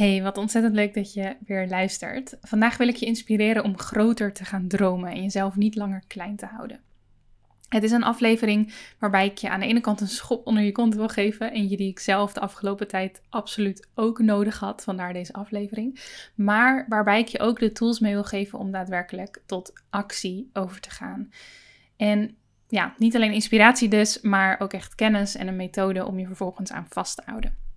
Hey, wat ontzettend leuk dat je weer luistert. Vandaag wil ik je inspireren om groter te gaan dromen en jezelf niet langer klein te houden. Het is een aflevering waarbij ik je aan de ene kant een schop onder je kont wil geven. En je die ik zelf de afgelopen tijd absoluut ook nodig had, vandaar deze aflevering. Maar waarbij ik je ook de tools mee wil geven om daadwerkelijk tot actie over te gaan. En ja, niet alleen inspiratie dus, maar ook echt kennis en een methode om je vervolgens aan vast te houden.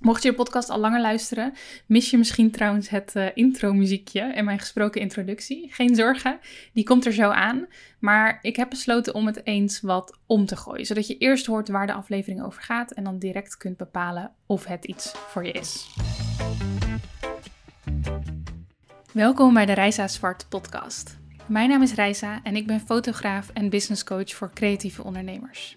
Mocht je de podcast al langer luisteren, mis je misschien trouwens het uh, intro-muziekje en mijn gesproken introductie. Geen zorgen, die komt er zo aan. Maar ik heb besloten om het eens wat om te gooien, zodat je eerst hoort waar de aflevering over gaat en dan direct kunt bepalen of het iets voor je is. Welkom bij de Reisa Zwart podcast. Mijn naam is Reisa en ik ben fotograaf en business coach voor creatieve ondernemers.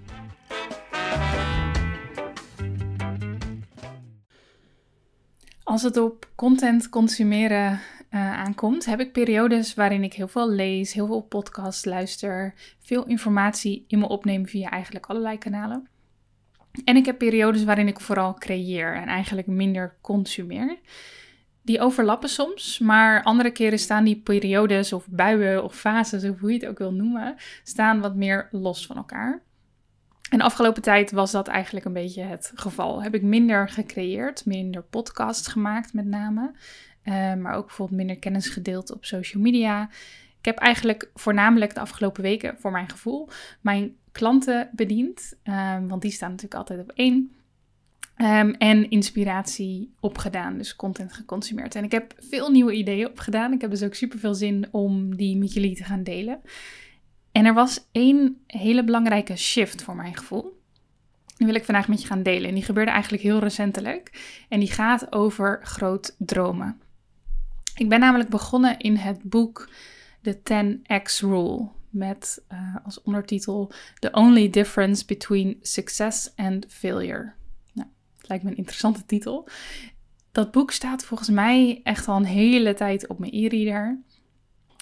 Als het op content consumeren uh, aankomt, heb ik periodes waarin ik heel veel lees, heel veel podcasts luister, veel informatie in me opneem via eigenlijk allerlei kanalen. En ik heb periodes waarin ik vooral creëer en eigenlijk minder consumeer. Die overlappen soms, maar andere keren staan die periodes of buien of fases, of hoe je het ook wil noemen, staan wat meer los van elkaar. En de afgelopen tijd was dat eigenlijk een beetje het geval. Heb ik minder gecreëerd, minder podcasts gemaakt met name. Uh, maar ook bijvoorbeeld minder kennis gedeeld op social media. Ik heb eigenlijk voornamelijk de afgelopen weken, voor mijn gevoel, mijn klanten bediend. Um, want die staan natuurlijk altijd op één. Um, en inspiratie opgedaan, dus content geconsumeerd. En ik heb veel nieuwe ideeën opgedaan. Ik heb dus ook super veel zin om die met jullie te gaan delen. En er was één hele belangrijke shift voor mijn gevoel. Die wil ik vandaag met je gaan delen. En die gebeurde eigenlijk heel recentelijk. En die gaat over groot dromen. Ik ben namelijk begonnen in het boek The 10x Rule. Met uh, als ondertitel The Only Difference Between Success and Failure. Nou, het lijkt me een interessante titel. Dat boek staat volgens mij echt al een hele tijd op mijn e-reader.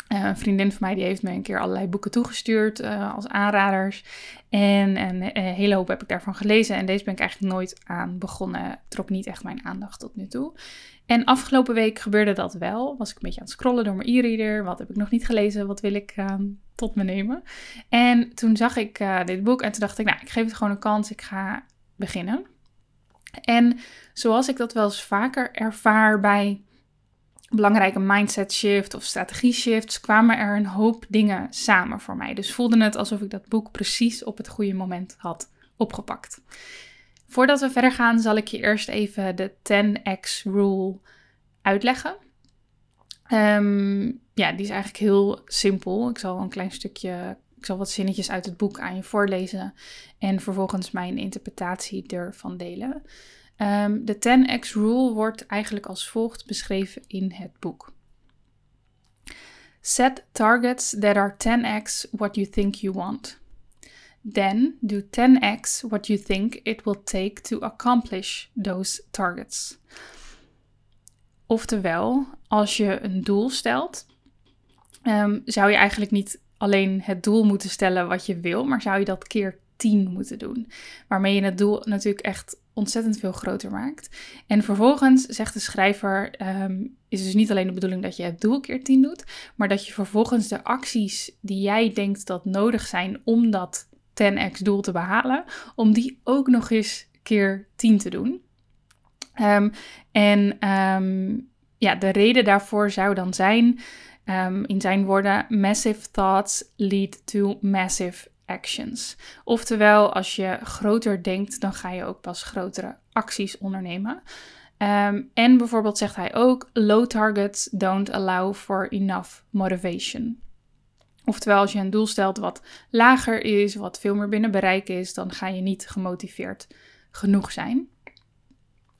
Uh, een vriendin van mij die heeft me een keer allerlei boeken toegestuurd uh, als aanraders. En, en een hele hoop heb ik daarvan gelezen. En deze ben ik eigenlijk nooit aan begonnen. Trok niet echt mijn aandacht tot nu toe. En afgelopen week gebeurde dat wel. Was ik een beetje aan het scrollen door mijn e-reader. Wat heb ik nog niet gelezen? Wat wil ik uh, tot me nemen? En toen zag ik dit boek en toen dacht ik, nou, ik geef het gewoon een kans. Ik ga beginnen. En zoals ik dat wel eens vaker ervaar bij belangrijke mindset shift of strategie shifts, kwamen er een hoop dingen samen voor mij. Dus voelde het alsof ik dat boek precies op het goede moment had opgepakt. Voordat we verder gaan, zal ik je eerst even de 10x rule uitleggen. Um, ja, die is eigenlijk heel simpel. Ik zal een klein stukje, ik zal wat zinnetjes uit het boek aan je voorlezen en vervolgens mijn interpretatie ervan delen. Um, de 10x rule wordt eigenlijk als volgt beschreven in het boek. Set targets that are 10x what you think you want. Then do 10x what you think it will take to accomplish those targets. Oftewel, als je een doel stelt, um, zou je eigenlijk niet alleen het doel moeten stellen wat je wil, maar zou je dat keer 10 moeten doen. Waarmee je het doel natuurlijk echt ontzettend veel groter maakt. En vervolgens zegt de schrijver, um, is dus niet alleen de bedoeling dat je het doel keer 10 doet, maar dat je vervolgens de acties die jij denkt dat nodig zijn om dat 10x doel te behalen, om die ook nog eens keer 10 te doen. Um, en um, ja, de reden daarvoor zou dan zijn, in zijn woorden, massive thoughts lead to massive actions. Oftewel, als je groter denkt, dan ga je ook pas grotere acties ondernemen. Um, en bijvoorbeeld zegt hij ook: low targets don't allow for enough motivation. Oftewel, als je een doel stelt wat lager is, wat veel meer binnen bereik is, dan ga je niet gemotiveerd genoeg zijn.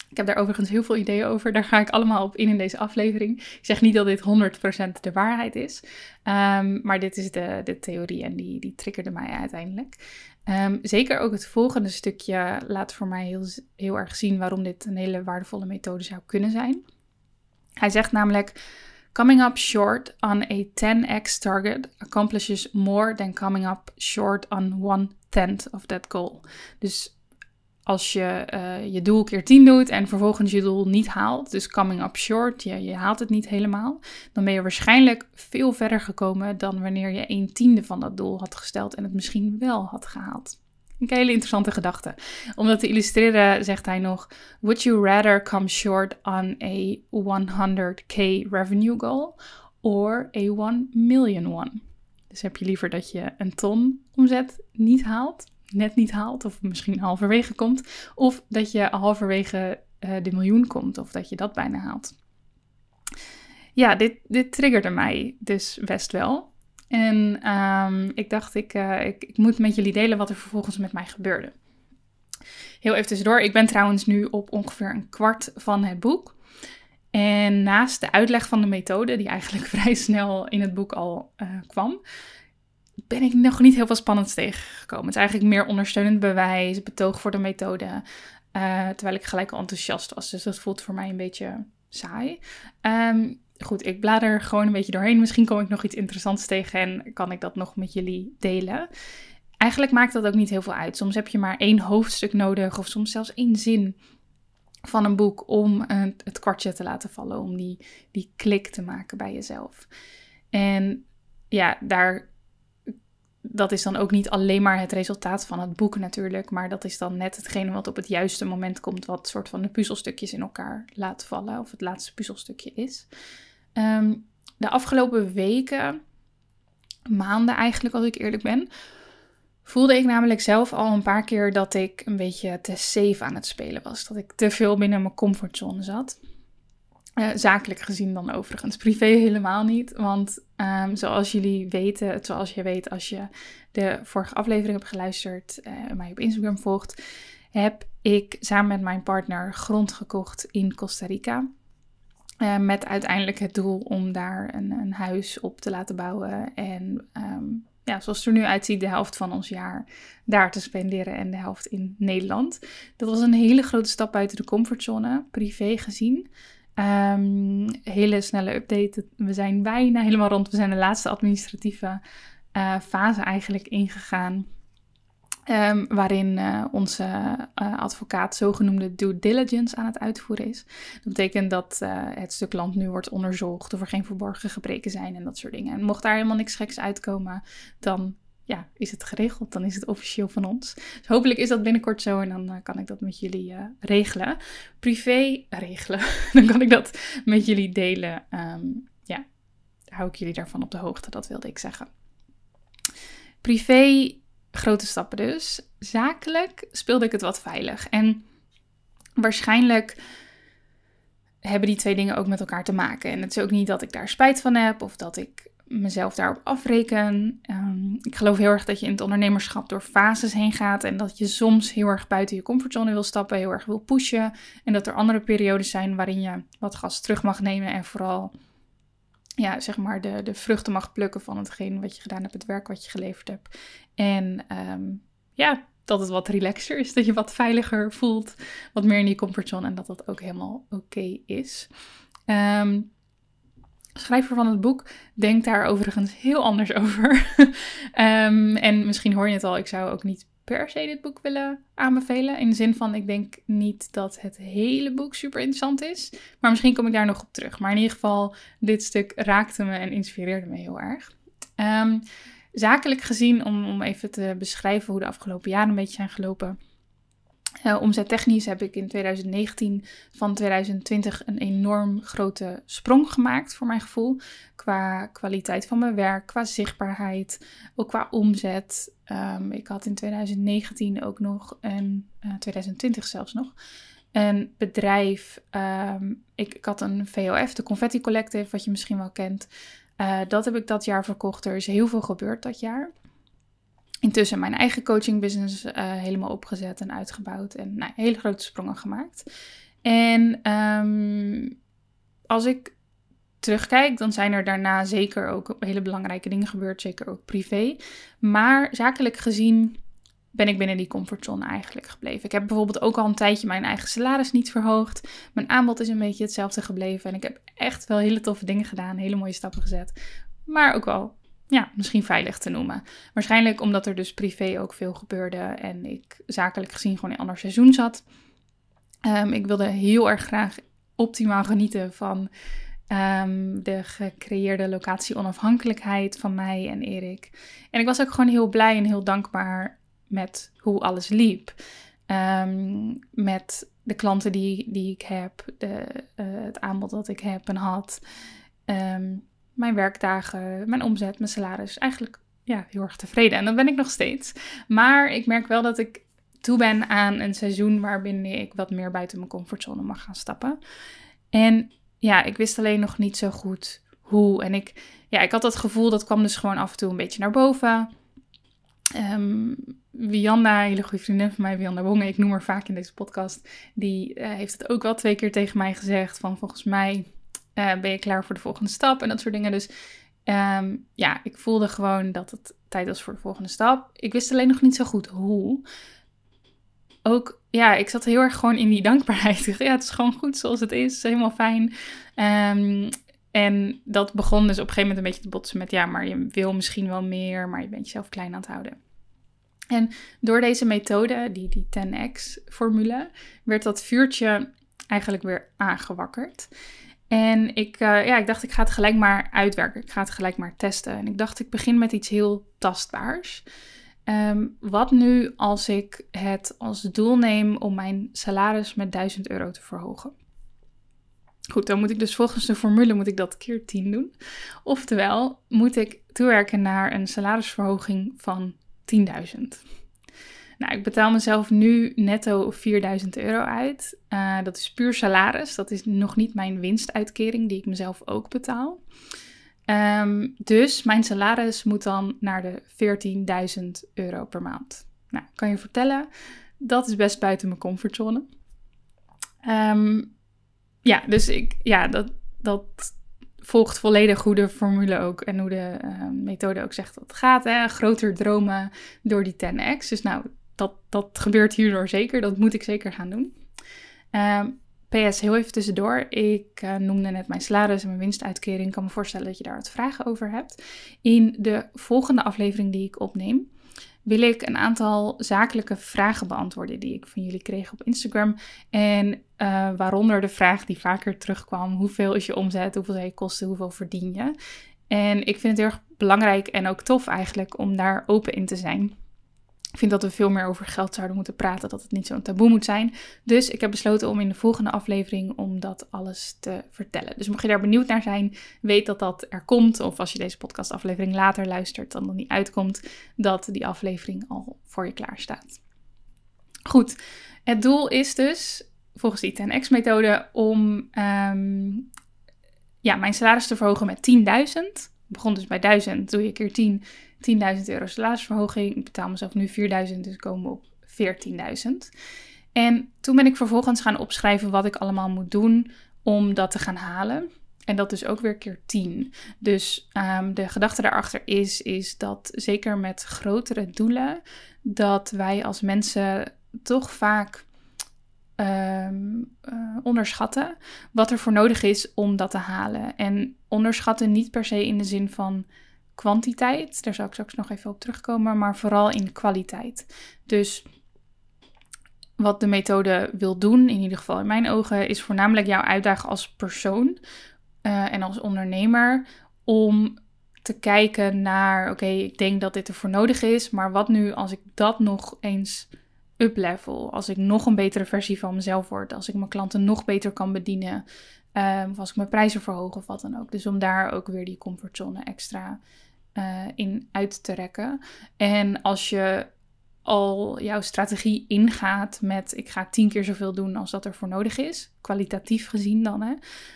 Ik heb daar overigens heel veel ideeën over. Daar ga ik allemaal op in in deze aflevering. Ik zeg niet dat dit 100% de waarheid is. Ehm, maar dit is de, theorie en die, die triggerde mij uiteindelijk. Ehm, zeker ook het volgende stukje laat voor mij heel, heel erg zien waarom dit een hele waardevolle methode zou kunnen zijn. Hij zegt namelijk: Coming up short on a 10x target accomplishes more than coming up short on one tenth of that goal. Dus als je uh, je doel keer 10 doet en vervolgens je doel niet haalt, dus coming up short, je, je haalt het niet helemaal, dan ben je waarschijnlijk veel verder gekomen dan wanneer je een tiende van dat doel had gesteld en het misschien wel had gehaald. Een hele interessante gedachte. Om dat te illustreren zegt hij nog: Would you rather come short on a 100k revenue goal or a 1 million one? Dus heb je liever dat je een ton omzet niet haalt net niet haalt, of misschien halverwege komt, of dat je halverwege uh, de miljoen komt, of dat je dat bijna haalt. Ja, dit, dit triggerde mij dus best wel. En um, ik dacht, ik, uh, ik, ik moet met jullie delen wat er vervolgens met mij gebeurde. Heel even tussendoor, ik ben trouwens nu op ongeveer een kwart van het boek. En naast de uitleg van de methode, die eigenlijk vrij snel in het boek al uh, kwam, ben ik nog niet heel veel spannends tegengekomen. Het is eigenlijk meer ondersteunend bewijs, betoog voor de methode. Uh, terwijl ik gelijk enthousiast was. Dus dat voelt voor mij een beetje saai. Um, goed, ik blader gewoon een beetje doorheen. Misschien kom ik nog iets interessants tegen en kan ik dat nog met jullie delen. Eigenlijk maakt dat ook niet heel veel uit. Soms heb je maar één hoofdstuk nodig of soms zelfs één zin van een boek om het kwartje te laten vallen, om die, die klik te maken bij jezelf. En ja, daar dat is dan ook niet alleen maar het resultaat van het boek natuurlijk, maar dat is dan net hetgene wat op het juiste moment komt, wat soort van de puzzelstukjes in elkaar laat vallen, of het laatste puzzelstukje is. Ehm, de afgelopen weken, maanden eigenlijk als ik eerlijk ben, voelde ik namelijk zelf al een paar keer dat ik een beetje te safe aan het spelen was. Dat ik te veel binnen mijn comfortzone zat. Uh, zakelijk gezien dan overigens. Privé helemaal niet. Want um, zoals jullie weten, zoals je weet als je de vorige aflevering hebt geluisterd en uh, mij op Instagram volgt, heb ik samen met mijn partner grond gekocht in Costa Rica. Uh, met uiteindelijk het doel om daar een, een huis op te laten bouwen. En um, ja, zoals het er nu uitziet, de helft van ons jaar daar te spenderen en de helft in Nederland. Dat was een hele grote stap buiten de comfortzone, privé gezien. Um, hele snelle update. We zijn bijna helemaal rond. We zijn de laatste administratieve uh, fase eigenlijk ingegaan. Um, waarin uh, onze uh, advocaat zogenoemde due diligence aan het uitvoeren is. Dat betekent dat het stuk land nu wordt onderzocht of er geen verborgen gebreken zijn en dat soort dingen. En mocht daar helemaal niks geks uitkomen, dan ja, is het geregeld. Dan is het officieel van ons. Dus hopelijk is dat binnenkort zo en dan uh, kan ik dat met jullie uh, regelen. Privé regelen. dan kan ik dat met jullie delen. Um, ja, hou ik jullie daarvan op de hoogte. Dat wilde ik zeggen. Privé, grote stappen dus. Zakelijk speelde ik het wat veilig. En waarschijnlijk hebben die twee dingen ook met elkaar te maken. En het is ook niet dat ik daar spijt van heb of dat ik mezelf daarop afreken. Um, ik geloof heel erg dat je in het ondernemerschap door fases heen gaat en dat je soms heel erg buiten je comfortzone wil stappen, heel erg wil pushen. En dat er andere periodes zijn waarin je wat gas terug mag nemen en vooral ja, zeg maar de, de vruchten mag plukken van hetgeen wat je gedaan hebt, het werk wat je geleverd hebt. En um, ja, dat het wat relaxer is, dat je wat veiliger voelt, wat meer in je comfortzone en dat dat ook helemaal oké is. Um, schrijver van het boek denkt daar overigens heel anders over. um, en misschien hoor je het al, ik zou ook niet per se dit boek willen aanbevelen. In de zin van, ik denk niet dat het hele boek super interessant is. Maar misschien kom ik daar nog op terug. Maar in ieder geval, dit stuk raakte me en inspireerde me heel erg. Um, zakelijk gezien, om, om even te beschrijven hoe de afgelopen jaren een beetje zijn gelopen uh, omzettechnisch heb ik in 2019 van 2020 een enorm grote sprong gemaakt voor mijn gevoel. Qua kwaliteit van mijn werk, qua zichtbaarheid, ook qua omzet. Um, ik had in 2019 ook nog, uh, 2020 zelfs nog, een bedrijf. Um, ik, had een VOF, de Confetti Collective, wat je misschien wel kent. Uh, dat heb ik dat jaar verkocht. Er is heel veel gebeurd dat jaar intussen mijn eigen coaching business uh, helemaal opgezet en uitgebouwd. En nou, hele grote sprongen gemaakt. En ehm, als ik terugkijk, dan zijn er daarna zeker ook hele belangrijke dingen gebeurd, zeker ook privé. Maar zakelijk gezien ben ik binnen die comfortzone eigenlijk gebleven. Ik heb bijvoorbeeld ook al een tijdje mijn eigen salaris niet verhoogd. Mijn aanbod is een beetje hetzelfde gebleven. En ik heb echt wel hele toffe dingen gedaan, hele mooie stappen gezet. Maar ook wel, ja, misschien veilig te noemen. Waarschijnlijk omdat er dus privé ook veel gebeurde en ik zakelijk gezien gewoon in een ander seizoen zat. Um, ik wilde heel erg graag optimaal genieten van um, de gecreëerde locatie onafhankelijkheid van mij en Erik. En ik was ook gewoon heel blij en heel dankbaar met hoe alles liep. Um, met de klanten die, die ik heb, de, uh, het aanbod dat ik heb en had, mijn werkdagen, mijn omzet, mijn salaris. Eigenlijk ja, heel erg tevreden. En dat ben ik nog steeds. Maar ik merk wel dat ik toe ben aan een seizoen waarbinnen ik wat meer buiten mijn comfortzone mag gaan stappen. En ja, ik wist alleen nog niet zo goed hoe. En ik, ja, ik had dat gevoel, dat kwam dus gewoon af en toe een beetje naar boven. Um, Wianda, een hele goede vriendin van mij, Wianda Wonge, ik noem haar vaak in deze podcast, die uh, heeft het ook wel twee keer tegen mij gezegd van volgens mij uh, ben je klaar voor de volgende stap en dat soort dingen. Dus um, ja, ik voelde gewoon dat het tijd was voor de volgende stap. Ik wist alleen nog niet zo goed hoe. Ook, ja, ik zat heel erg gewoon in die dankbaarheid. Ja, het is gewoon goed zoals het is, helemaal fijn. Um, en dat begon dus op een gegeven moment een beetje te botsen met, ja, maar je wil misschien wel meer, maar je bent jezelf klein aan het houden. En door deze methode, die, die 10x-formule, werd dat vuurtje eigenlijk weer aangewakkerd. En ik, uh, ja, ik dacht, ik ga het gelijk maar uitwerken. Ik ga het gelijk maar testen. En ik dacht, ik begin met iets heel tastbaars. Um, wat nu als ik het als doel neem om mijn salaris met 1000 euro te verhogen? Goed, dan moet ik dus volgens de formule moet ik dat keer 10 doen. Oftewel, moet ik toewerken naar een salarisverhoging van 10.000. Nou, ik betaal mezelf nu netto 4000 euro uit. Uh, dat is puur salaris. Dat is nog niet mijn winstuitkering, die ik mezelf ook betaal. Um, dus mijn salaris moet dan naar de 14.000 euro per maand. Nou, kan je vertellen, dat is best buiten mijn comfortzone. Um, ja, dus ik, ja, dat, dat volgt volledig hoe de formule ook en hoe de uh, methode ook zegt dat het gaat. Hè? Groter dromen door die 10x. Dus nou, dat, dat gebeurt hierdoor zeker. Dat moet ik zeker gaan doen. Um, PS, heel even tussendoor. Ik uh, noemde net mijn salaris en mijn winstuitkering. Ik kan me voorstellen dat je daar wat vragen over hebt. In de volgende aflevering die ik opneem, wil ik een aantal zakelijke vragen beantwoorden die ik van jullie kreeg op Instagram. En uh, waaronder de vraag die vaker terugkwam: hoeveel is je omzet, hoeveel zijn je kosten, hoeveel verdien je? En ik vind het heel erg belangrijk en ook tof eigenlijk om daar open in te zijn. Ik vind dat we veel meer over geld zouden moeten praten, dat het niet zo'n taboe moet zijn. Dus ik heb besloten om in de volgende aflevering om dat alles te vertellen. Dus mocht je daar benieuwd naar zijn, weet dat dat er komt. Of als je deze podcastaflevering later luistert, dan nog niet uitkomt, dat die aflevering al voor je klaar staat. Goed, het doel is dus, volgens die 10x-methode, om um, ja, mijn salaris te verhogen met 10.000. Begon dus bij 1000, doe je keer 10 10.000 euro salarisverhoging. Ik betaal mezelf nu 4.000, dus komen we op 14.000. En toen ben ik vervolgens gaan opschrijven wat ik allemaal moet doen om dat te gaan halen. En dat is ook weer keer 10. Dus um, de gedachte daarachter is, is dat zeker met grotere doelen, dat wij als mensen toch vaak um, uh, onderschatten wat er voor nodig is om dat te halen. En onderschatten niet per se in de zin van kwantiteit. Daar zal ik straks nog even op terugkomen, maar vooral in kwaliteit. Dus wat de methode wil doen, in ieder geval in mijn ogen, is voornamelijk jou uitdagen als persoon uh, en als ondernemer om te kijken naar, oké, ik denk dat dit ervoor nodig is, maar wat nu als ik dat nog eens uplevel, als ik nog een betere versie van mezelf word, als ik mijn klanten nog beter kan bedienen, um, of als ik mijn prijzen verhoog of wat dan ook. Dus om daar ook weer die comfortzone extra uh, in uit te rekken. En als je al jouw strategie ingaat met ik ga tien keer zoveel doen als dat er voor nodig is, kwalitatief gezien dan, hè,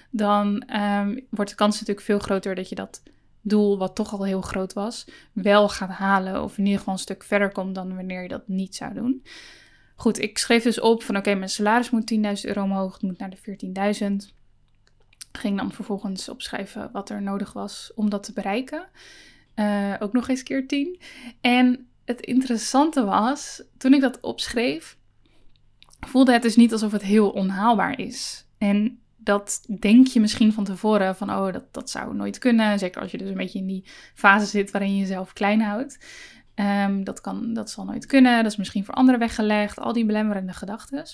dan um, wordt de kans natuurlijk veel groter dat je dat doel, wat toch al heel groot was, wel gaat halen of in ieder geval een stuk verder komt dan wanneer je dat niet zou doen. goed, ik schreef dus op van oké, mijn salaris moet 10.000 euro omhoog, het moet naar de 14.000. Ging dan vervolgens opschrijven wat er nodig was om dat te bereiken. Uh, ook nog eens keer 10. En het interessante was, toen ik dat opschreef, voelde het dus niet alsof het heel onhaalbaar is. En dat denk je misschien van tevoren van, oh, dat, dat zou nooit kunnen. Zeker als je dus een beetje in die fase zit waarin je jezelf klein houdt. Um, dat, kan, dat zal nooit kunnen. Dat is misschien voor anderen weggelegd. Al die belemmerende gedachten.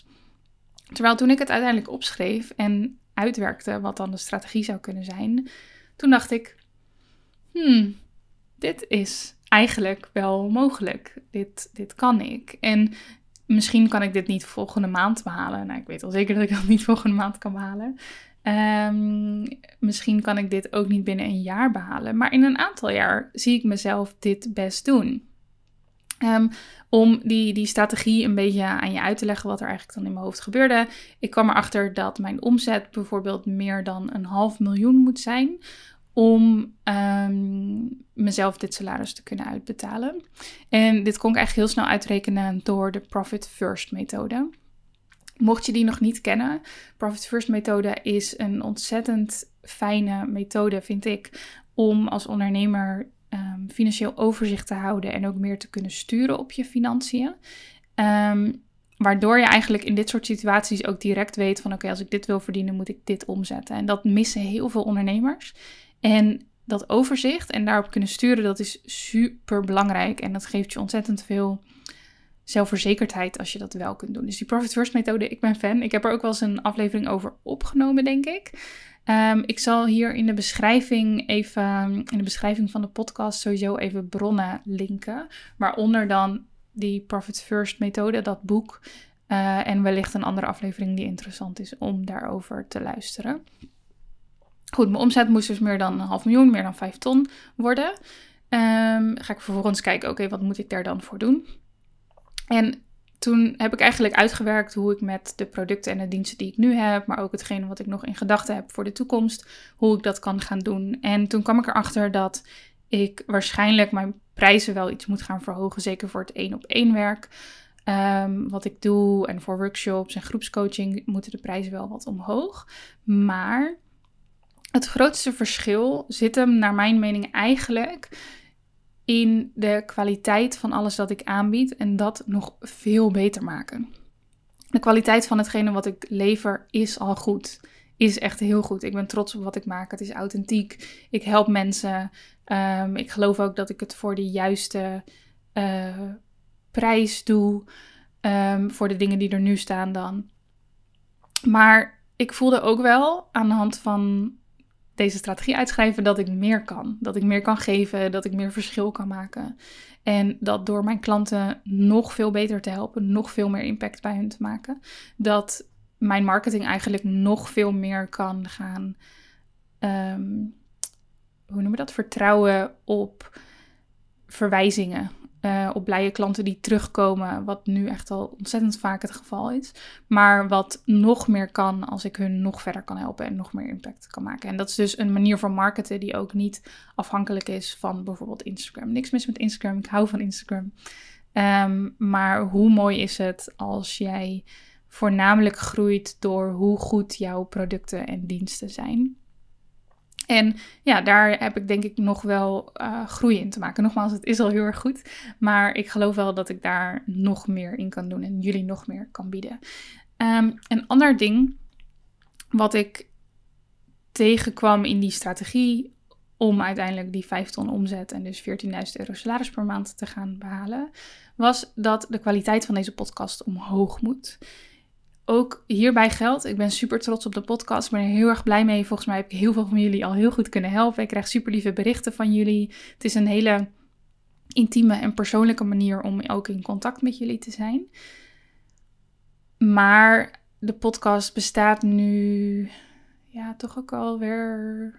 Terwijl toen ik het uiteindelijk opschreef en uitwerkte wat dan de strategie zou kunnen zijn, toen dacht ik, hmm, dit is eigenlijk wel mogelijk. Dit, dit kan ik. En misschien kan ik dit niet volgende maand behalen. Nou, ik weet al zeker dat ik dat niet volgende maand kan behalen. Um, misschien kan ik dit ook niet binnen een jaar behalen. Maar in een aantal jaar zie ik mezelf dit best doen. Um, om die, die strategie een beetje aan je uit te leggen wat er eigenlijk dan in mijn hoofd gebeurde. Ik kwam erachter dat mijn omzet bijvoorbeeld meer dan een half miljoen moet zijn om um, mezelf dit salaris te kunnen uitbetalen. En dit kon ik eigenlijk heel snel uitrekenen door de Profit First methode. Mocht je die nog niet kennen, Profit First methode is een ontzettend fijne methode, vind ik, om als ondernemer um, financieel overzicht te houden en ook meer te kunnen sturen op je financiën. Um, waardoor je eigenlijk in dit soort situaties ook direct weet van oké, als ik dit wil verdienen, moet ik dit omzetten. En dat missen heel veel ondernemers. En dat overzicht en daarop kunnen sturen, dat is super belangrijk. En dat geeft je ontzettend veel zelfverzekerdheid als je dat wel kunt doen. Dus die Profit First methode, ik ben fan. Ik heb er ook wel eens een aflevering over opgenomen, denk ik. Um, ik zal hier in de beschrijving even, in de beschrijving van de podcast sowieso even bronnen linken. Waaronder dan die Profit First methode, dat boek. Uh, en wellicht een andere aflevering die interessant is om daarover te luisteren. Goed, mijn omzet moest dus meer dan een half miljoen, meer dan vijf ton worden. Um, ga ik vervolgens kijken, oké, wat moet ik daar dan voor doen? En toen heb ik eigenlijk uitgewerkt hoe ik met de producten en de diensten die ik nu heb, maar ook hetgene wat ik nog in gedachten heb voor de toekomst, hoe ik dat kan gaan doen. En toen kwam ik erachter dat ik waarschijnlijk mijn prijzen wel iets moet gaan verhogen, zeker voor het één op één werk. Um, wat ik doe en voor workshops en groepscoaching moeten de prijzen wel wat omhoog. Maar het grootste verschil zit hem, naar mijn mening, eigenlijk in de kwaliteit van alles dat ik aanbied en dat nog veel beter maken. De kwaliteit van hetgene wat ik lever is al goed. Is echt heel goed. Ik ben trots op wat ik maak. Het is authentiek. Ik help mensen. Um, ik geloof ook dat ik het voor de juiste uh, prijs doe. Um, voor de dingen die er nu staan dan. Maar ik voelde ook wel aan de hand van deze strategie uitschrijven dat ik meer kan. Dat ik meer kan geven, dat ik meer verschil kan maken. En dat door mijn klanten nog veel beter te helpen, nog veel meer impact bij hun te maken, dat mijn marketing eigenlijk nog veel meer kan gaan. Um, hoe noemen we dat? Vertrouwen op verwijzingen. Uh, op blije klanten die terugkomen, wat nu echt al ontzettend vaak het geval is. Maar wat nog meer kan als ik hun nog verder kan helpen en nog meer impact kan maken. En dat is dus een manier van marketen die ook niet afhankelijk is van bijvoorbeeld Instagram. Niks mis met Instagram, ik hou van Instagram. Um, maar hoe mooi is het als jij voornamelijk groeit door hoe goed jouw producten en diensten zijn. En ja, daar heb ik denk ik nog wel uh, groei in te maken. Nogmaals, het is al heel erg goed. Maar ik geloof wel dat ik daar nog meer in kan doen en jullie nog meer kan bieden. Um, een ander ding wat ik tegenkwam in die strategie om uiteindelijk die 5 ton omzet en dus 14.000 euro salaris per maand te gaan behalen, was dat de kwaliteit van deze podcast omhoog moet ook hierbij geldt, ik ben super trots op de podcast. Ik ben er heel erg blij mee. Volgens mij heb ik heel veel van jullie al heel goed kunnen helpen. Ik krijg super lieve berichten van jullie. Het is een hele intieme en persoonlijke manier om ook in contact met jullie te zijn. Maar de podcast bestaat nu, ja, toch ook alweer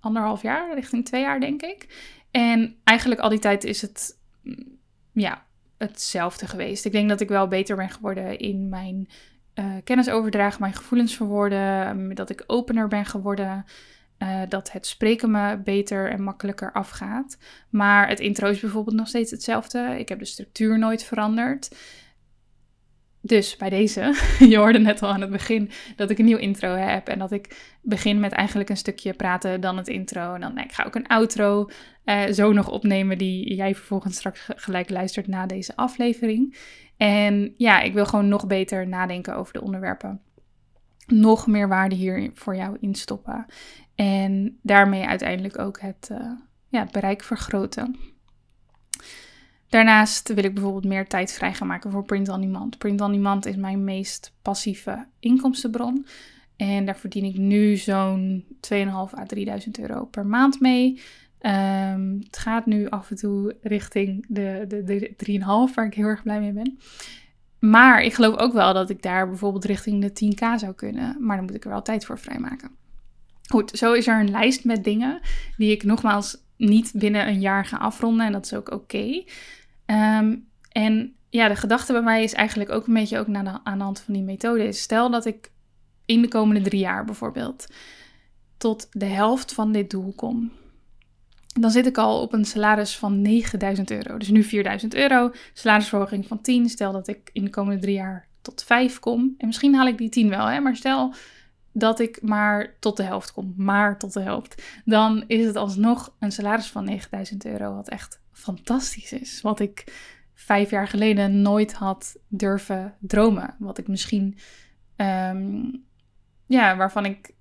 anderhalf jaar, richting twee jaar, denk ik. En eigenlijk al die tijd is het, ja, hetzelfde geweest. Ik denk dat ik wel beter ben geworden in mijn uh, kennis overdragen, mijn gevoelens verwoorden, ehm, dat ik opener ben geworden, uh, dat het spreken me beter en makkelijker afgaat. Maar het intro is bijvoorbeeld nog steeds hetzelfde. Ik heb de structuur nooit veranderd. Dus bij deze, je hoorde net al aan het begin dat ik een nieuw intro heb en dat ik begin met eigenlijk een stukje praten, dan het intro en dan nee, ik ga ook een outro uh, zo nog opnemen die jij vervolgens straks gelijk luistert na deze aflevering. En ja, ik wil gewoon nog beter nadenken over de onderwerpen. Nog meer waarde hier voor jou instoppen. En daarmee uiteindelijk ook het, uh, ja, bereik vergroten. Daarnaast wil ik bijvoorbeeld meer tijd vrij gaan maken voor print on demand. Print on demand is mijn meest passieve inkomstenbron. En daar verdien ik nu zo'n 2.500 à 3.000 euro per maand mee. Um, het gaat nu af en toe richting de, de, de 3,5, waar ik heel erg blij mee ben. Maar ik geloof ook wel dat ik daar bijvoorbeeld richting de 10k zou kunnen. Maar dan moet ik er wel tijd voor vrijmaken. Goed, zo is er een lijst met dingen die ik nogmaals niet binnen een jaar ga afronden. En dat is ook oké. Ehm, en ja, de gedachte bij mij is eigenlijk ook een beetje ook aan de hand van die methode. Stel dat ik in de komende drie jaar bijvoorbeeld tot de helft van dit doel kom. Dan zit ik al op een salaris van 9000 euro. Dus nu 4000 euro, salarisverhoging van 10. Stel dat ik in de komende drie jaar tot 5 kom. En misschien haal ik die 10 wel, hè? maar stel dat ik maar tot de helft kom, maar tot de helft, dan is het alsnog een salaris van 9000 euro, wat echt fantastisch is. Wat ik vijf jaar geleden nooit had durven dromen. Wat ik misschien, ehm, ja, waarvan ik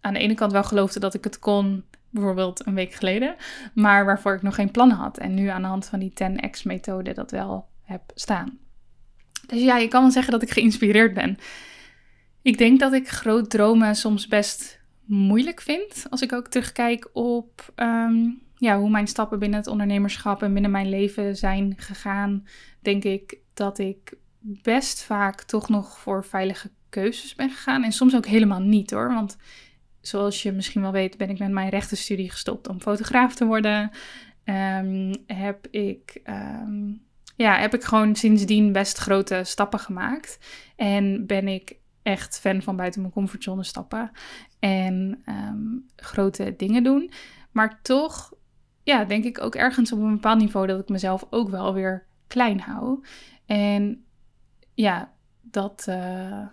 aan de ene kant wel geloofde dat ik het kon, bijvoorbeeld een week geleden, maar waarvoor ik nog geen plan had. En nu aan de hand van die 10x-methode dat wel heb staan. Dus ja, je kan wel zeggen dat ik geïnspireerd ben. Ik denk dat ik groot dromen soms best moeilijk vind. Als ik ook terugkijk op ehm, ja, hoe mijn stappen binnen het ondernemerschap en binnen mijn leven zijn gegaan, denk ik dat ik best vaak toch nog voor veilige keuzes ben gegaan. En soms ook helemaal niet hoor. Want zoals je misschien wel weet, ben ik met mijn rechtenstudie gestopt om fotograaf te worden. Um, heb ik. Ehm, ja, heb ik gewoon sindsdien best grote stappen gemaakt. En ben ik echt fan van buiten mijn comfortzone stappen en ehm, grote dingen doen. Maar toch, ja, denk ik ook ergens op een bepaald niveau dat ik mezelf ook wel weer klein hou. En ja, dat uh,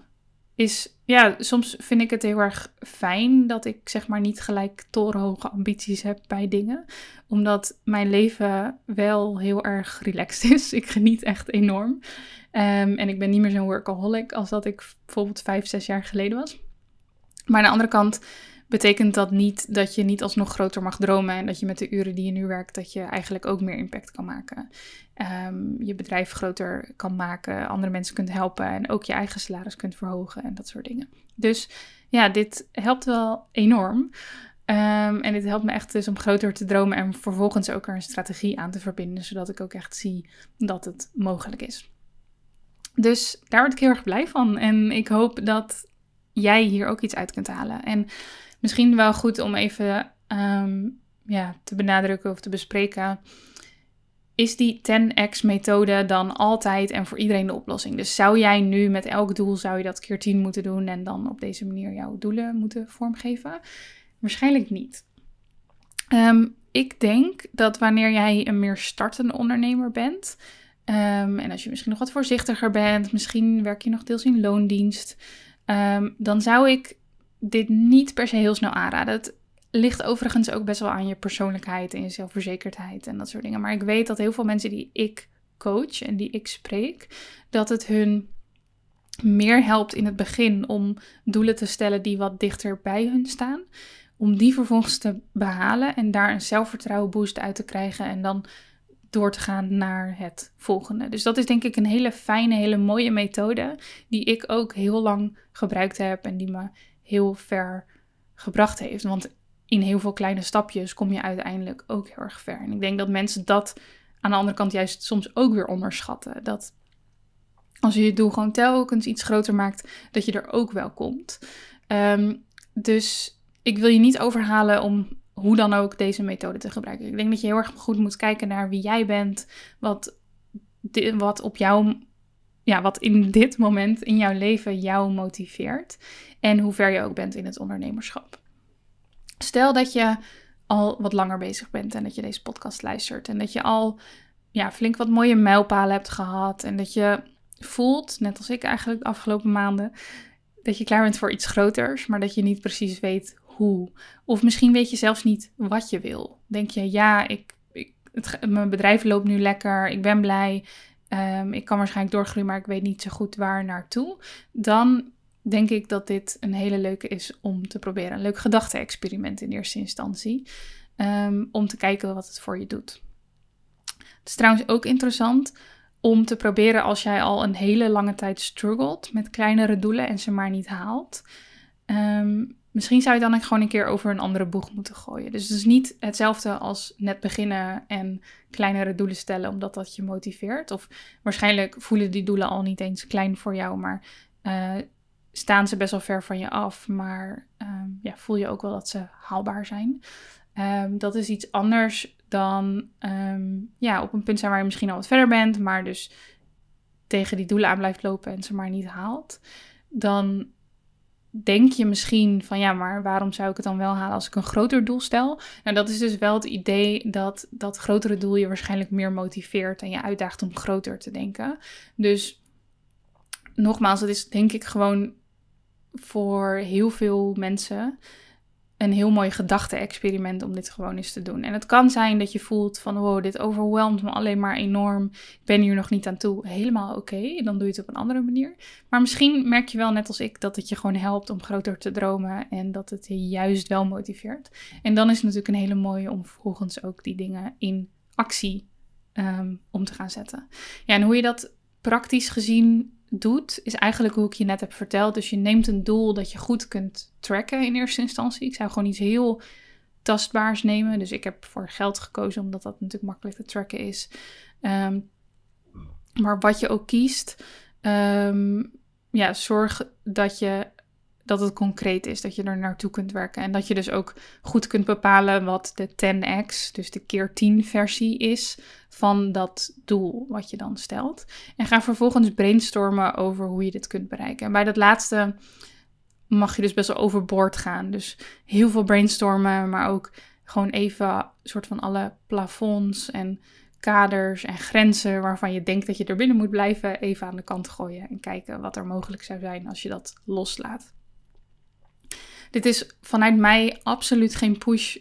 is, ja, soms vind ik het heel erg fijn dat ik zeg maar niet gelijk torenhoge ambities heb bij dingen. Omdat mijn leven wel heel erg relaxed is. Ik geniet echt enorm. Ehm, en ik ben niet meer zo'n workaholic als dat ik bijvoorbeeld vijf, zes jaar geleden was. Maar aan de andere kant betekent dat niet dat je niet alsnog groter mag dromen en dat je met de uren die je nu werkt, dat je eigenlijk ook meer impact kan maken. Um, je bedrijf groter kan maken, andere mensen kunt helpen en ook je eigen salaris kunt verhogen en dat soort dingen. Dus ja, dit helpt wel enorm. Um, en dit helpt me echt dus om groter te dromen en vervolgens ook er een strategie aan te verbinden, zodat ik ook echt zie dat het mogelijk is. Dus daar word ik heel erg blij van. En ik hoop dat jij hier ook iets uit kunt halen. En misschien wel goed om even um, ja, te benadrukken of te bespreken. Is die 10x-methode dan altijd en voor iedereen de oplossing? Dus zou jij nu met elk doel zou je dat keer 10 moeten doen en dan op deze manier jouw doelen moeten vormgeven? Waarschijnlijk niet. Um, ik denk dat wanneer jij een meer startende ondernemer bent, um, en als je misschien nog wat voorzichtiger bent, misschien werk je nog deels in loondienst, dan zou ik dit niet per se heel snel aanraden. Het ligt overigens ook best wel aan je persoonlijkheid en je zelfverzekerdheid en dat soort dingen. Maar ik weet dat heel veel mensen die ik coach en die ik spreek, dat het hun meer helpt in het begin om doelen te stellen die wat dichter bij hun staan. Om die vervolgens te behalen en daar een zelfvertrouwen boost uit te krijgen. En dan door te gaan naar het volgende. Dus dat is denk ik een hele fijne, hele mooie methode die ik ook heel lang gebruikt heb en die me heel ver gebracht heeft. Want in heel veel kleine stapjes kom je uiteindelijk ook heel erg ver. En ik denk dat mensen dat aan de andere kant juist soms ook weer onderschatten. Dat als je je doel gewoon telkens iets groter maakt, dat je er ook wel komt. Ehm, dus ik wil je niet overhalen om hoe dan ook deze methode te gebruiken. Ik denk dat je heel erg goed moet kijken naar wie jij bent, wat, wat op jou, ja, wat in dit moment in jouw leven jou motiveert en hoe ver je ook bent in het ondernemerschap. Stel dat je al wat langer bezig bent en dat je deze podcast luistert en dat je al ja, flink wat mooie mijlpalen hebt gehad en dat je voelt, net als ik eigenlijk de afgelopen maanden, dat je klaar bent voor iets groters, maar dat je niet precies weet hoe. Of misschien weet je zelfs niet wat je wil. Denk je, ja, ik, ik, mijn bedrijf loopt nu lekker, ik ben blij, um, ik kan waarschijnlijk doorgroeien, maar ik weet niet zo goed waar naartoe. Dan denk ik dat dit een hele leuke is om te proberen. Een leuk gedachte-experiment in eerste instantie. Um, om te kijken wat het voor je doet. Het is trouwens ook interessant om te proberen als jij al een hele lange tijd struggelt met kleinere doelen en ze maar niet haalt. Um, misschien zou je dan gewoon een keer over een andere boeg moeten gooien. Dus het is niet hetzelfde als net beginnen en kleinere doelen stellen, omdat dat je motiveert. Of waarschijnlijk voelen die doelen al niet eens klein voor jou, maar uh, staan ze best wel ver van je af. Maar um, ja, voel je ook wel dat ze haalbaar zijn. Um, dat is iets anders dan um, ja, op een punt zijn waar je misschien al wat verder bent, maar dus tegen die doelen aan blijft lopen en ze maar niet haalt. Dan denk je misschien van ja, maar waarom zou ik het dan wel halen als ik een groter doel stel? Nou, dat is dus wel het idee dat dat grotere doel je waarschijnlijk meer motiveert en je uitdaagt om groter te denken. Dus nogmaals, het is denk ik gewoon voor heel veel mensen een heel mooi gedachte-experiment om dit gewoon eens te doen. En het kan zijn dat je voelt van, wow, dit overweldigt me alleen maar enorm. Ik ben hier nog niet aan toe. Helemaal oké, dan doe je het op een andere manier. Maar misschien merk je wel, net als ik, dat het je gewoon helpt om groter te dromen en dat het je juist wel motiveert. En dan is het natuurlijk een hele mooie om vervolgens ook die dingen in actie um, om te gaan zetten. Ja, en hoe je dat praktisch gezien doet, is eigenlijk hoe ik je net heb verteld. Dus je neemt een doel dat je goed kunt tracken in eerste instantie. Ik zou gewoon iets heel tastbaars nemen. Dus ik heb voor geld gekozen, omdat dat natuurlijk makkelijk te tracken is. Um, maar wat je ook kiest, um, ja, zorg dat je dat het concreet is, dat je er naartoe kunt werken. En dat je dus ook goed kunt bepalen wat de 10x, dus de keer 10 versie is van dat doel wat je dan stelt. En ga vervolgens brainstormen over hoe je dit kunt bereiken. En bij dat laatste mag je dus best wel overboord gaan. Dus heel veel brainstormen, maar ook gewoon even soort van alle plafonds en kaders en grenzen waarvan je denkt dat je er binnen moet blijven, even aan de kant gooien en kijken wat er mogelijk zou zijn als je dat loslaat. Dit is vanuit mij absoluut geen push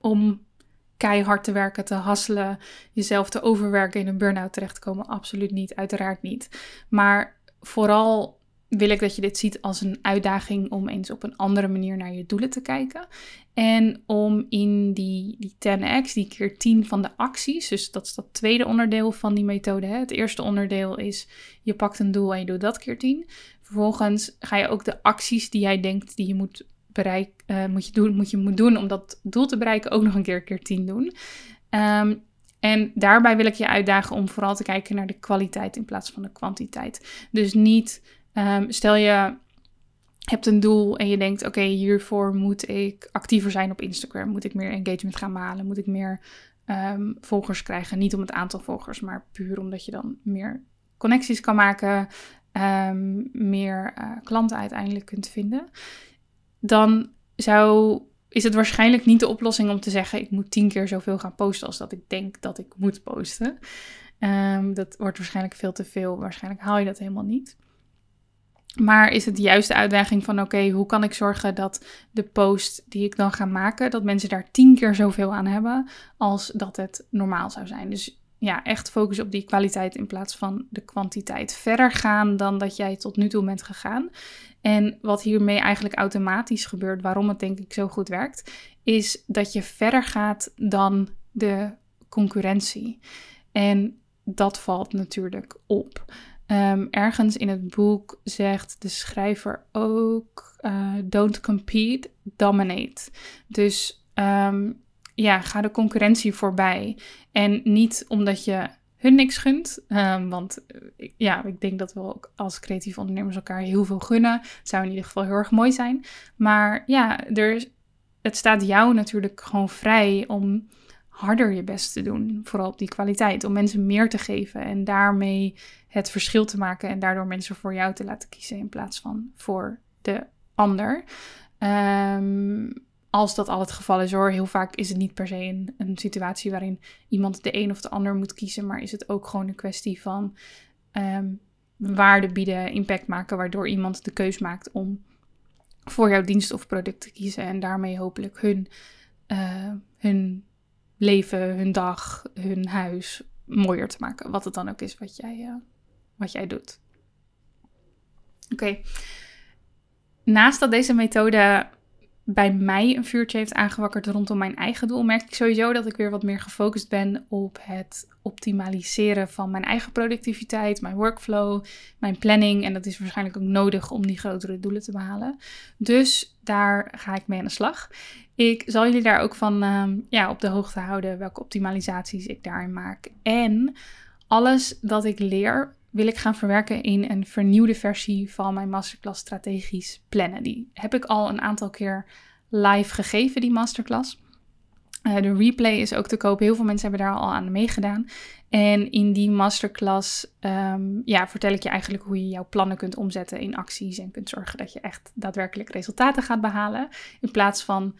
om keihard te werken, te hasselen, jezelf te overwerken, in een burn-out terecht te komen. Absoluut niet, uiteraard niet. Maar vooral wil ik dat je dit ziet als een uitdaging om eens op een andere manier naar je doelen te kijken. En om in die, die 10x, die keer 10 van de acties, dus dat is dat tweede onderdeel van die methode. Hè. Het eerste onderdeel is je pakt een doel en je doet dat keer 10. Vervolgens ga je ook de acties die jij denkt die je moet bereik, uh, moet, je doen, moet je moet doen om dat doel te bereiken, ook nog een keer keer 10 doen. Um, en daarbij wil ik je uitdagen om vooral te kijken naar de kwaliteit in plaats van de kwantiteit. Dus niet, um, stel je hebt een doel en je denkt, oké, hiervoor moet ik actiever zijn op Instagram. Moet ik meer engagement gaan halen? Moet ik meer um, volgers krijgen? Niet om het aantal volgers, maar puur omdat je dan meer connecties kan maken, meer uh, klanten uiteindelijk kunt vinden dan zou, is het waarschijnlijk niet de oplossing om te zeggen: ik moet tien keer zoveel gaan posten als dat ik denk dat ik moet posten. Um, dat wordt waarschijnlijk veel te veel. Waarschijnlijk haal je dat helemaal niet. Maar is het de juiste uitdaging van: oké, hoe kan ik zorgen dat de post die ik dan ga maken, dat mensen daar tien keer zoveel aan hebben als dat het normaal zou zijn? Dus ja, echt focus op die kwaliteit in plaats van de kwantiteit. Verder gaan dan dat jij tot nu toe bent gegaan. En wat hiermee eigenlijk automatisch gebeurt, waarom het denk ik zo goed werkt, is dat je verder gaat dan de concurrentie. En dat valt natuurlijk op. Um, ergens in het boek zegt de schrijver ook: uh, Don't compete, dominate. Dus um, ja, ga de concurrentie voorbij. En niet omdat je hun niks gunt. Um, want uh, ja, ik denk dat we ook als creatieve ondernemers elkaar heel veel gunnen. Zou in ieder geval heel erg mooi zijn. Maar ja, er, het staat jou natuurlijk gewoon vrij om harder je best te doen. Vooral op die kwaliteit. Om mensen meer te geven en daarmee het verschil te maken. En daardoor mensen voor jou te laten kiezen in plaats van voor de ander. Um, als dat al het geval is hoor. Heel vaak is het niet per se een, een, situatie waarin iemand de een of de ander moet kiezen. Maar is het ook gewoon een kwestie van um, waarde bieden, impact maken, waardoor iemand de keus maakt om voor jouw dienst of product te kiezen en daarmee hopelijk hun, uh, hun leven, hun dag, hun huis mooier te maken. Wat het dan ook is wat jij, uh, wat jij doet. Oké. Naast dat deze methode bij mij een vuurtje heeft aangewakkerd rondom mijn eigen doel, merk ik sowieso dat ik weer wat meer gefocust ben op het optimaliseren van mijn eigen productiviteit, mijn workflow, mijn planning. En dat is waarschijnlijk ook nodig om die grotere doelen te behalen. Dus daar ga ik mee aan de slag. Ik zal jullie daar ook van ehm, ja, op de hoogte houden welke optimalisaties ik daarin maak. En alles dat ik leer, wil ik gaan verwerken in een vernieuwde versie van mijn masterclass strategisch plannen. Die heb ik al een aantal keer live gegeven, die masterclass. Uh, de replay is ook te koop. Heel veel mensen hebben daar al aan meegedaan. En in die masterclass um, ja, vertel ik je eigenlijk hoe je jouw plannen kunt omzetten in acties en kunt zorgen dat je echt daadwerkelijk resultaten gaat behalen. In plaats van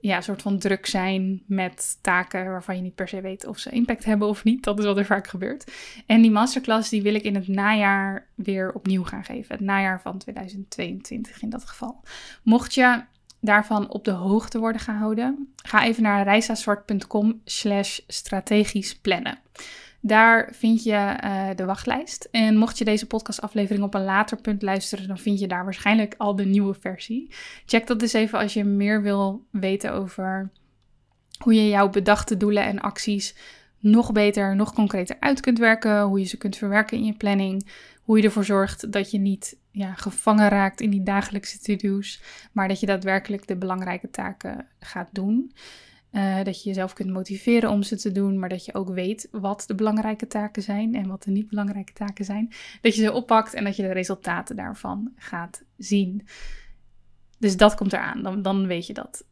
ja, een soort van druk zijn met taken waarvan je niet per se weet of ze impact hebben of niet. Dat is wat er vaak gebeurt. En die masterclass die wil ik in het najaar weer opnieuw gaan geven. Het najaar van 2022 in dat geval. Mocht je daarvan op de hoogte worden gehouden, ga even naar reisazwart.com slash strategisch plannen. Daar vind je uh, de wachtlijst. En mocht je deze podcastaflevering op een later punt luisteren, dan vind je daar waarschijnlijk al de nieuwe versie. Check dat dus even als je meer wil weten over hoe je jouw bedachte doelen en acties nog beter, nog concreter uit kunt werken. Hoe je ze kunt verwerken in je planning. Hoe je ervoor zorgt dat je niet ja, gevangen raakt in die dagelijkse to-do's, maar dat je daadwerkelijk de belangrijke taken gaat doen. Uh, dat je jezelf kunt motiveren om ze te doen, maar dat je ook weet wat de belangrijke taken zijn en wat de niet belangrijke taken zijn. Dat je ze oppakt en dat je de resultaten daarvan gaat zien. Dus dat komt eraan, dan, dan weet je dat.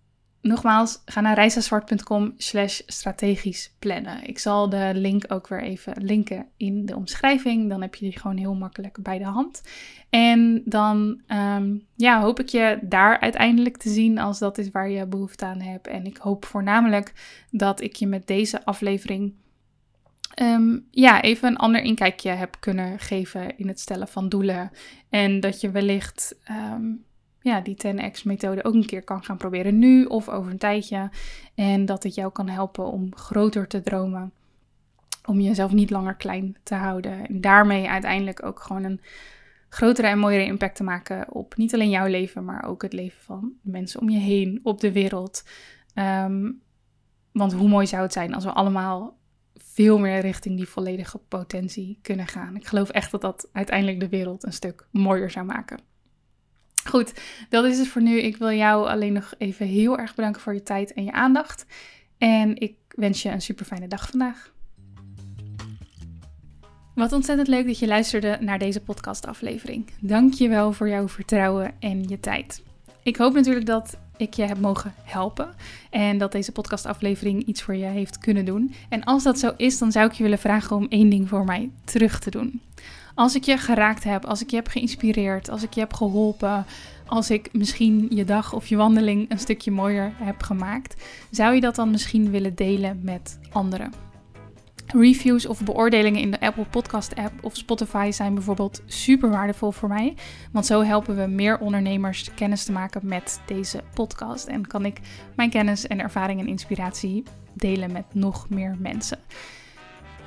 Nogmaals, ga naar reisazwart.com slash strategisch plannen. Ik zal de link ook weer even linken in de omschrijving. Dan heb je die gewoon heel makkelijk bij de hand. En dan um, ja, hoop ik je daar uiteindelijk te zien als dat is waar je behoefte aan hebt. En ik hoop voornamelijk dat ik je met deze aflevering um, ja, even een ander inkijkje heb kunnen geven in het stellen van doelen. En dat je wellicht um, ja, die 10x-methode ook een keer kan gaan proberen nu of over een tijdje. En dat het jou kan helpen om groter te dromen. Om jezelf niet langer klein te houden. En daarmee uiteindelijk ook gewoon een grotere en mooiere impact te maken op niet alleen jouw leven, maar ook het leven van mensen om je heen, op de wereld. Um, want hoe mooi zou het zijn als we allemaal veel meer richting die volledige potentie kunnen gaan. Ik geloof echt dat dat uiteindelijk de wereld een stuk mooier zou maken. Goed, dat is het voor nu. Ik wil jou alleen nog even heel erg bedanken voor je tijd en je aandacht. En ik wens je een super fijne dag vandaag. Wat ontzettend leuk dat je luisterde naar deze podcastaflevering. Dank je wel voor jouw vertrouwen en je tijd. Ik hoop natuurlijk dat ik je heb mogen helpen en dat deze podcastaflevering iets voor je heeft kunnen doen. En als dat zo is, dan zou ik je willen vragen om één ding voor mij terug te doen. Als ik je geraakt heb, als ik je heb geïnspireerd, als ik je heb geholpen, als ik misschien je dag of je wandeling een stukje mooier heb gemaakt, zou je dat dan misschien willen delen met anderen? Reviews of beoordelingen in de Apple Podcast app of Spotify zijn bijvoorbeeld super waardevol voor mij. Want zo helpen we meer ondernemers kennis te maken met deze podcast. En kan ik mijn kennis en ervaring en inspiratie delen met nog meer mensen.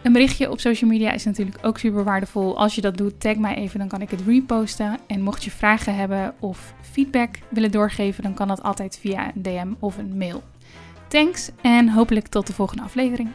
Een berichtje op social media is natuurlijk ook super waardevol. Als je dat doet, tag mij even, dan kan ik het reposten. En mocht je vragen hebben of feedback willen doorgeven, dan kan dat altijd via een DM of een mail. Thanks en hopelijk tot de volgende aflevering.